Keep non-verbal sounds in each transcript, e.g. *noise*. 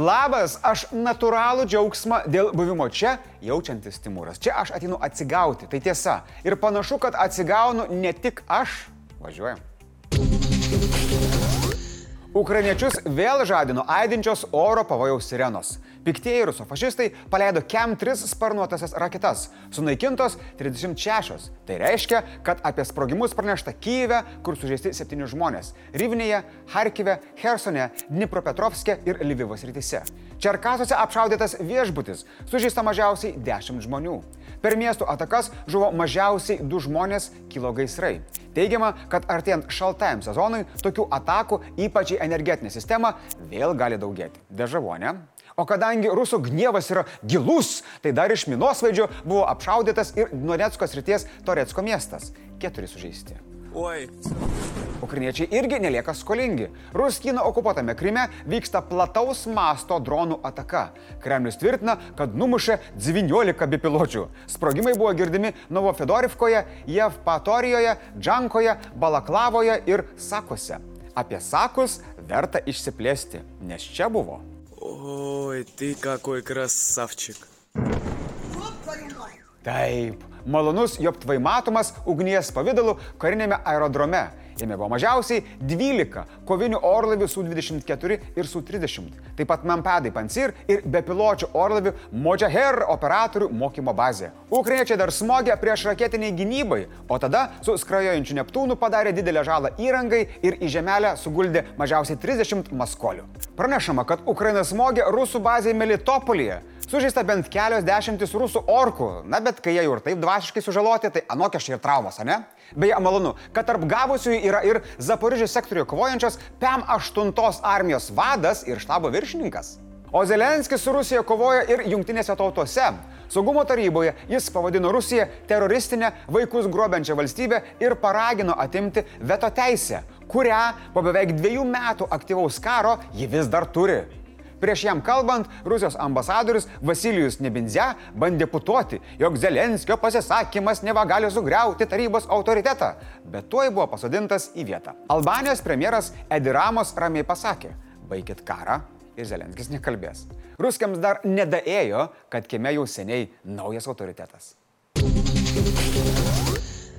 Labas, aš natūralų džiaugsmą dėl buvimo čia jaučiantis Timūras. Čia aš atinu atsigauti, tai tiesa. Ir panašu, kad atsigaunu ne tik aš. Važiuojam. Ukrainiečius vėl žadino aidinčios oro pavojaus sirenos. Piktieji rusų fašistai paleido KEM 3 sparnuotasias raketas, sunaikintos 36. Tai reiškia, kad apie sprogimus pranešta Kyive, kur sužeisti 7 žmonės - Ryvinėje, Harkive, Hersone, Dnipropetrovske ir Lyvivos rytise. Čerkasuose apšaudytas viešbutis, sužeista mažiausiai 10 žmonių. Per miestų atakas žuvo mažiausiai 2 žmonės, kilo gaisrai. Teigiama, kad artėjant šaltajam sezonui tokių atakų, ypač į energetinę sistemą, vėl gali daugėti. Dežavonė. O kadangi rusų gnievas yra gilus, tai dar iš minosvaidžio buvo apšaudytas ir Donetsko srities Toretsko miestas. Keturi sužeisti. Oi. Ukrainiečiai irgi nelieka skolingi. Ruskino okupuotame Krime vyksta plataus masto dronų ataka. Kremlius tvirtina, kad numušė 19 bipiločių. Sprogimai buvo girdimi Novofedorivkoje, Jevpatorijoje, Džankoje, Balaklavoje ir Sakose. Apie Sakus verta išsiplėsti, nes čia buvo. Oi, tai kakoj krasavčik. Taip, malonus Joptvai matomas ugnies pavydalu karinėme aerodrome. Jame buvo mažiausiai 12 kovinių orlaivių Su-24 ir Su-30. Taip pat Mempedai Pansir ir bepiločių orlaivių Mojaher operatorių mokymo bazė. Ukrainiečiai dar smogė prieš raketiniai gynybai, o tada su skrajojančiu Neptūnu padarė didelę žalą įrangai ir į žemelę suguldė mažiausiai 30 maskolių. Pranešama, kad Ukraina smogė rusų bazėje Melitopolyje. Sužeista bent kelios dešimtis rusų orkų. Na, bet kai jie jau ir taip dvasiškai sužaloti, tai anokia štai ir traumas, ne? Beje, malonu, kad tarp gavusiųjų yra ir Zaporižės sektoriuje kovojančios PM8 armijos vadas ir štabo viršininkas. O Zelenskis su Rusija kovoja ir jungtinėse tautose. Saugumo taryboje jis pavadino Rusiją teroristinę vaikus grobiančią valstybę ir paragino atimti veto teisę, kurią po beveik dviejų metų aktyvaus karo ji vis dar turi. Prieš jam kalbant, Rusijos ambasadorius Vasilijus Nebinze bandė putuoti, jog Zelenskio pasisakymas neva gali sugriauti tarybos autoritetą, bet tuoj buvo pasodintas į vietą. Albanijos premjeras Ediramos ramiai pasakė, baikit karą ir Zelenskis nekalbės. Ruskiams dar nedaėjo, kad kieme jau seniai naujas autoritetas.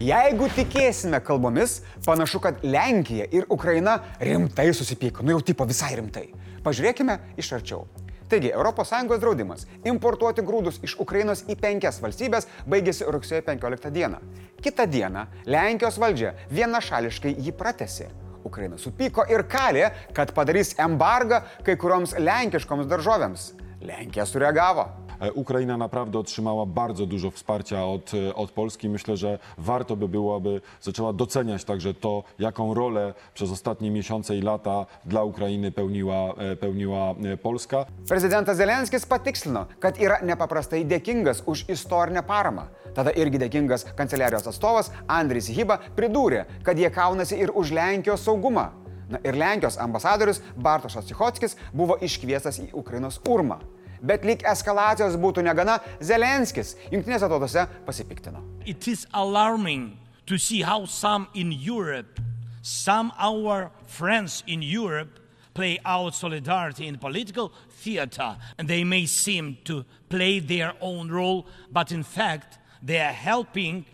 Jeigu tikėsime kalbomis, panašu, kad Lenkija ir Ukraina rimtai susipyko, nu jau tipo visai rimtai. Pažiūrėkime iš arčiau. Taigi, ES draudimas importuoti grūdus iš Ukrainos į penkias valstybės baigėsi rugsėjo 15 dieną. Kita diena Lenkijos valdžia vienašališkai jį pratesi. Ukraina supyko ir kalė, kad padarys embargą kai kurioms lenkiškoms daržovėms. Lenkija sureagavo. E, Ukraina naprawdę otrzymała bardzo dużo wsparcia od, e, od Polski. Myślę, że warto by było, aby zaczęła doceniać także to, jaką rolę przez ostatnie miesiące i lata dla Ukrainy pełniła, e, pełniła Polska. Prezidentas Zelenskis patikslino, kad yra nepaprastai dėkingas už istorinę paramą. Tada irgi dėkingas kanceliarijos atstovas Andris Hyba pridūrė, kad jie kaunasi ir už Lenkijos saugumą. Na ir Lenkijos ambasadorius Bartošas Cichotskis buvo iškviestas į Ukrainos urmą. Bet lyg eskalacijos būtų negana, Zelenskis jungtinėse tautose pasipiktino. It is alarming to see how some in Europe, some our friends in Europe, play out solidarity in political theater, and they may seem to play their own role, but in fact, they are helping,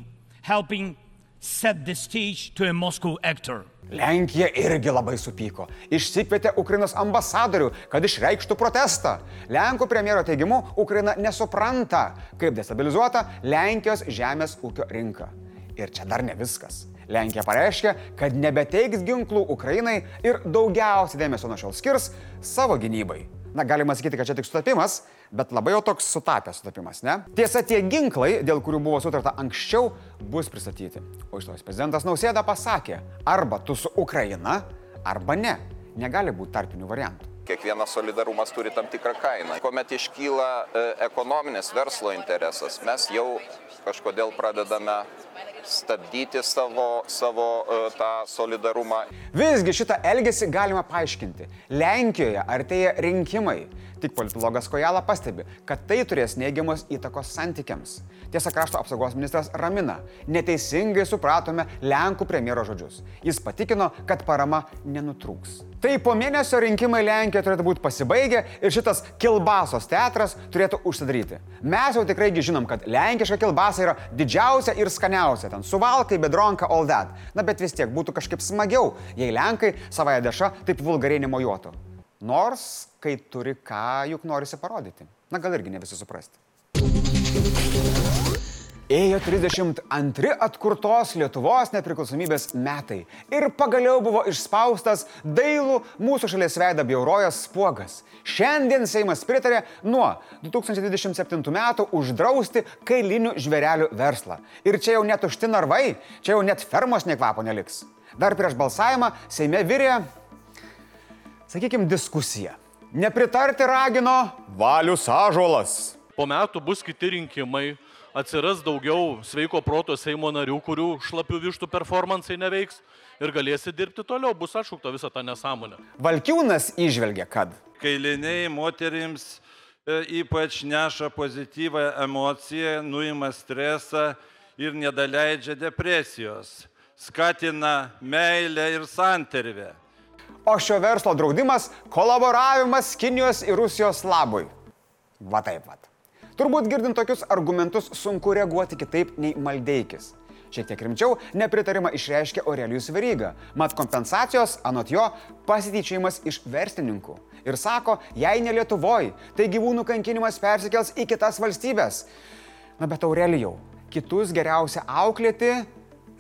helping set the stage to a Moscow actor. Lenkija irgi labai supyko. Išsikvietė Ukrainos ambasadorių, kad išreikštų protestą. Lenkų premjero teigimu, Ukraina nesupranta, kaip destabilizuota Lenkijos žemės ūkio rinka. Ir čia dar ne viskas. Lenkija pareiškė, kad nebeteiks ginklų Ukrainai ir daugiausiai dėmesio nuo šiol skirs savo gynybai. Na, galima sakyti, kad čia tik sutapimas, bet labai jau toks sutapęs sutapimas, ne? Tiesa, tie ginklai, dėl kurių buvo sutarta anksčiau, bus pristatyti. O iš tos prezidentas Nausėda pasakė, arba tu su Ukraina, arba ne. Negali būti tarpinių variantų. Kiekvienas solidarumas turi tam tikrą kainą. Kuomet iškyla e, ekonominis verslo interesas, mes jau kažkodėl pradedame stabdyti savo, savo e, tą solidarumą. Visgi šitą elgesį galima paaiškinti. Lenkijoje artėja rinkimai. Tik politologas Kojala pastebi, kad tai turės neigiamos įtakos santykiams. Tiesa, krašto apsaugos ministras ramina, neteisingai supratome Lenkų premjero žodžius. Jis patikino, kad parama nenutrūks. Tai po mėnesio rinkimai Lenkijoje turėtų būti pasibaigę ir šitas Kilbasos teatras turėtų užsidaryti. Mes jau tikrai žinom, kad lenkiška Kilbasa yra didžiausia ir skaniausia. Ten suvalkai, bedronka, all that. Na bet vis tiek būtų kažkaip smagiau, jei Lenkai savoje deša taip vulgariai nemojuotų. Nors, kai turi ką, juk norisi parodyti. Na gal irgi ne visi suprasti. Ėjo 32 atkurtos Lietuvos nepriklausomybės metai ir pagaliau buvo išspaustas dailų mūsų šalies veidą bjaurojas spuogas. Šiandien Seimas pritarė nuo 2027 metų uždrausti kailinių žvėrelių verslą. Ir čia jau net užti narvai, čia jau net fermos nekvapo neliks. Dar prieš balsavimą Seime virė, sakykime, diskusija. Nepritarti ragino Valius Ažolas. Po metų bus kiti rinkimai, atsiras daugiau sveiko proto Seimo narių, kurių šlapių vištų performansai neveiks ir galėsi dirbti toliau, bus atšaukta visa ta nesąmonė. Valkiūnas išvelgia, kad kailiniai moterims e, ypač neša pozityvą emociją, nuima stresą ir nedaleidžia depresijos, skatina meilę ir santervę. O šio verslo draudimas - kolaboravimas Kinijos ir Rusijos labui. Va taip pat. Turbūt girdint tokius argumentus sunku reaguoti kitaip nei maldeikis. Šiek tiek rimčiau nepritarimą išreiškė Aurelijus Veryga, mat kompensacijos, anot jo, pasityčiajimas iš verslininkų. Ir sako, jei ne Lietuvoje, tai gyvūnų kankinimas persikels į kitas valstybės. Na bet Aurelijau, kitus geriausia auklėti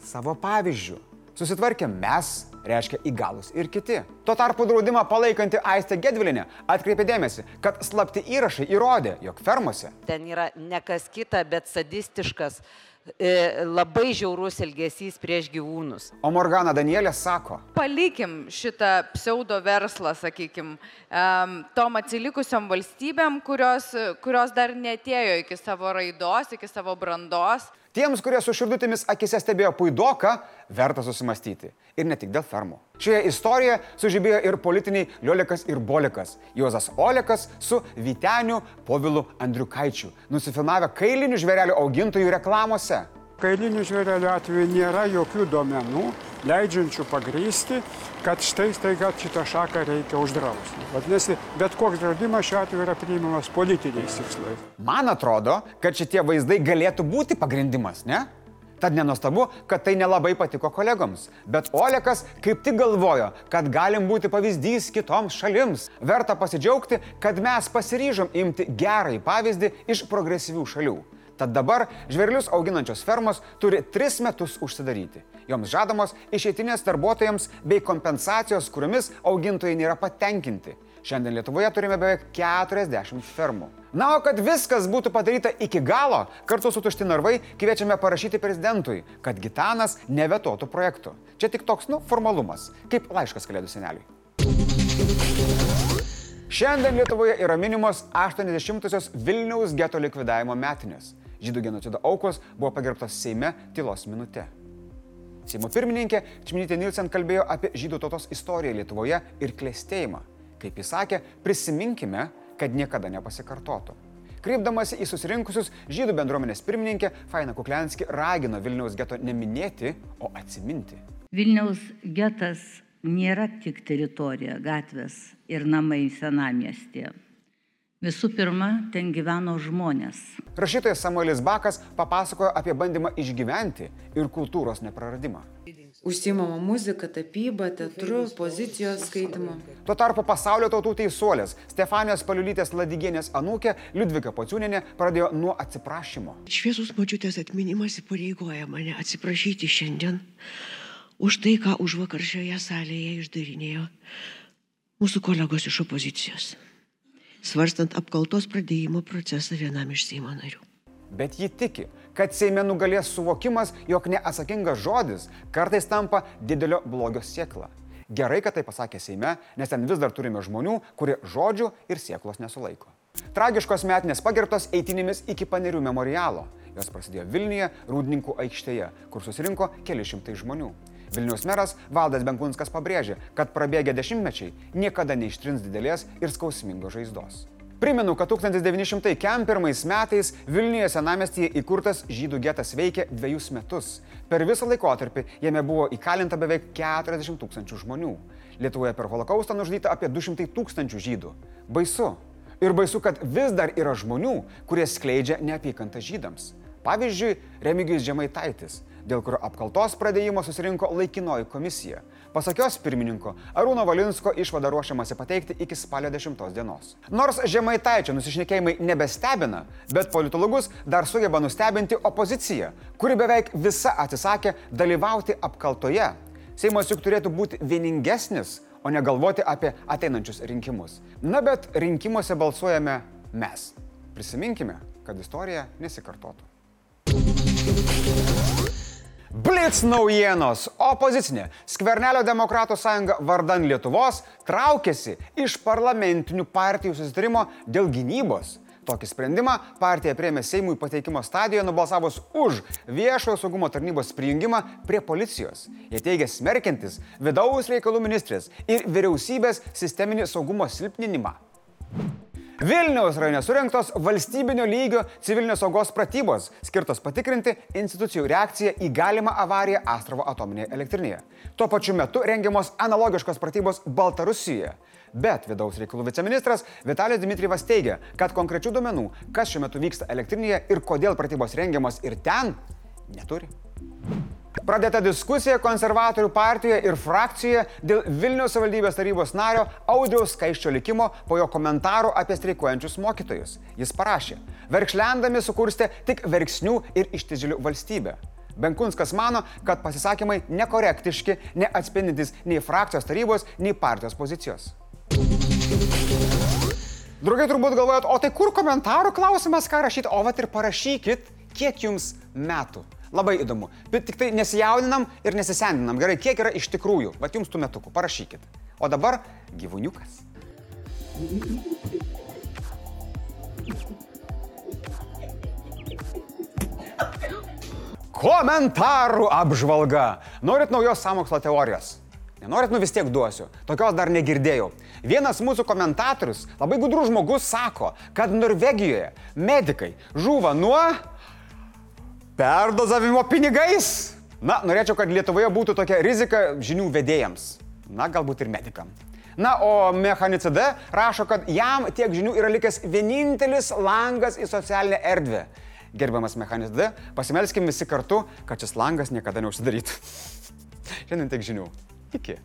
savo pavyzdžių. Susitvarkėm mes, reiškia įgalus ir kiti. Tuo tarpu draudimą palaikanti Aistė Gedvilinė atkreipė dėmesį, kad slapti įrašai įrodė, jog fermose Ten yra ne kas kita, bet sadistiškas, e, labai žiaurus elgesys prieš gyvūnus. O Morgana Danielė sako, palikim šitą pseudo verslą, sakykim, tom atsilikusiom valstybėm, kurios, kurios dar netėjo iki savo raidos, iki savo brandos. Tiems, kurie su širdutėmis akise stebėjo puidoką, verta susimastyti. Ir ne tik dėl fermų. Šioje istorijoje sužibėjo ir politiniai Liolikas ir Bolikas. Juozas Olekas su Vyteniu Povilu Andriukaičiu, nusifilmavę kailinių žvėrelių augintojų reklamose. Kailinių žvėrelių atveju nėra jokių duomenų, leidžiančių pagrysti, kad štai staiga šitą šaką reikia uždrausti. Vadinasi, bet koks draudimas šiuo atveju yra priimamas politiniais tikslais. Man atrodo, kad šitie vaizdai galėtų būti pagrindimas, ne? Tad nenustabu, kad tai nelabai patiko kolegoms. Bet Olekas kaip tik galvojo, kad galim būti pavyzdys kitoms šalims. Verta pasidžiaugti, kad mes pasiryžom imti gerąjį pavyzdį iš progresyvių šalių. Tad dabar žverlius auginančios fermos turi tris metus užsidaryti. Joms žadamos išeitinės darbuotojams bei kompensacijos, kuriomis augintojai nėra patenkinti. Šiandien Lietuvoje turime beveik 40 fermų. Na, o kad viskas būtų padaryta iki galo, kartu su tušti narvai kviečiame parašyti prezidentui, kad Gitanas nevetotų projektų. Čia tik toks, nu, formalumas, kaip laiškas kalėdų seneliui. Šiandien Lietuvoje yra minimos 80-osios Vilniaus geto likvidavimo metinės. Žydų genocido aukos buvo pagerbtos Seime tylos minute. Seimo pirmininkė Čminytė Nilsen kalbėjo apie žydų tautos istoriją Lietuvoje ir klėstėjimą. Kaip jis sakė, prisiminkime, kad niekada nepasikartotų. Kreipdamasi į susirinkusius žydų bendruomenės pirmininkė Faina Kuklenski ragino Vilniaus geto neminėti, o atsiminti. Vilniaus getas nėra tik teritorija, gatvės ir namai senamiestyje. Visų pirma, ten gyveno žmonės. Rašytojas Samuelis Bakas papasakojo apie bandymą išgyventi ir kultūros nepraradimą. Užsimama muzika, tapyba, teatru, pozicijos skaitimu. Tuo tarpu pasaulio tautų teisuolės Stefanijos Paliulytės Ladigienės anūkė Liudvika Pociūnenė pradėjo nuo atsiprašymo. Šviesus močiutės atminimas įpareigoja mane atsiprašyti šiandien už tai, ką už vakar šioje salėje išdarinėjo mūsų kolegos iš opozicijos, svarstant apkaltos pradėjimo procesą vienam iš Seimo narių. Bet ji tiki, kad Seime nugalės suvokimas, jog neatsakingas žodis kartais tampa didelio blogio siekla. Gerai, kad tai pasakė Seime, nes ten vis dar turime žmonių, kurie žodžių ir sieklos nesulaiko. Tragiškos metinės pagerbtos eitinėmis iki panerių memorialo. Jos prasidėjo Vilniuje, Rūdninkų aikštėje, kur susirinko keli šimtai žmonių. Vilniaus meras Valdas Benkunskas pabrėžė, kad prabėgę dešimtmečiai niekada neištrins didelės ir skausmingos žaizdos. Primenu, kad 1901 metais Vilniuje senamestyje įkurtas žydų getas veikė dviejus metus. Per visą laikotarpį jame buvo įkalinta beveik 40 tūkstančių žmonių. Lietuvoje per holokaustą nužudyta apie 200 tūkstančių žydų. Baisu. Ir baisu, kad vis dar yra žmonių, kurie skleidžia neapykantą žydams. Pavyzdžiui, Remigijus Žemaitaitis, dėl kurio apkaltos pradėjimo susirinko laikinoji komisija. Pasak jos pirmininko, Arūno Valinsko išvada ruošiamasi pateikti iki spalio 10 dienos. Nors Žemaitaičio nusišnekėjimai nebestebina, bet politologus dar sugeba nustebinti opozicija, kuri beveik visa atsisakė dalyvauti apkaltoje. Seimas juk turėtų būti vieningesnis, o ne galvoti apie ateinančius rinkimus. Na bet rinkimuose balsuojame mes. Prisiminkime, kad istorija nesikartotų. Blitz naujienos. Opozicinė Skvernelio demokratų sąjunga vardan Lietuvos traukėsi iš parlamentinių partijų susitarimo dėl gynybos. Tokį sprendimą partija priemė Seimui pateikimo stadijoje nubalsavus už viešojo saugumo tarnybos prijungimą prie policijos. Jie teigia smerkiantis vidaus reikalų ministrės ir vyriausybės sisteminį saugumo silpninimą. Vilniaus rajone surinktos valstybinio lygio civilinės saugos pratybos, skirtos patikrinti institucijų reakciją į galimą avariją Astravo atominėje elektrinėje. Tuo pačiu metu rengiamos analogiškos pratybos Baltarusijoje. Bet vidaus reikalų viceministras Vitalijus Dmitryvas teigia, kad konkrečių duomenų, kas šiuo metu vyksta elektrinėje ir kodėl pratybos rengiamos ir ten, neturi. Pradėta diskusija konservatorių partijoje ir frakcijoje dėl Vilniaus savivaldybės tarybos nario Audriaus Skaiščio likimo po jo komentarų apie streikuojančius mokytojus. Jis parašė, verkšlendami sukurstė tik verksnių ir ištižėlių valstybę. Benkunskas mano, kad pasisakymai nekorektiški, neatspindintis nei frakcijos tarybos, nei partijos pozicijos. Draugai turbūt galvojat, o tai kur komentarų klausimas, ką rašyti, o vat ir parašykit, kiek jums metų. Labai įdomu. Bet tik tai nesijaudinam ir nesisendinam. Gerai, kiek yra iš tikrųjų? Vat jums tų metukų, parašykit. O dabar gyvūniukas. Komentarų apžvalga. Norit naujos samokslo teorijos? Nenorit, nu vis tiek duosiu. Tokios dar negirdėjau. Vienas mūsų komentatorius, labai gudrus žmogus, sako, kad Norvegijoje medikai žuva nuo perdozavimo pinigais. Na, norėčiau, kad Lietuvoje būtų tokia rizika žinių vedėjams. Na, galbūt ir medikam. Na, o Mechanicide rašo, kad jam tiek žinių yra likęs vienintelis langas į socialinę erdvę. Gerbiamas Mechanicide, pasimelskim visi kartu, kad šis langas niekada neužsidarytų. *laughs* Šiandien tiek žinių. Iki.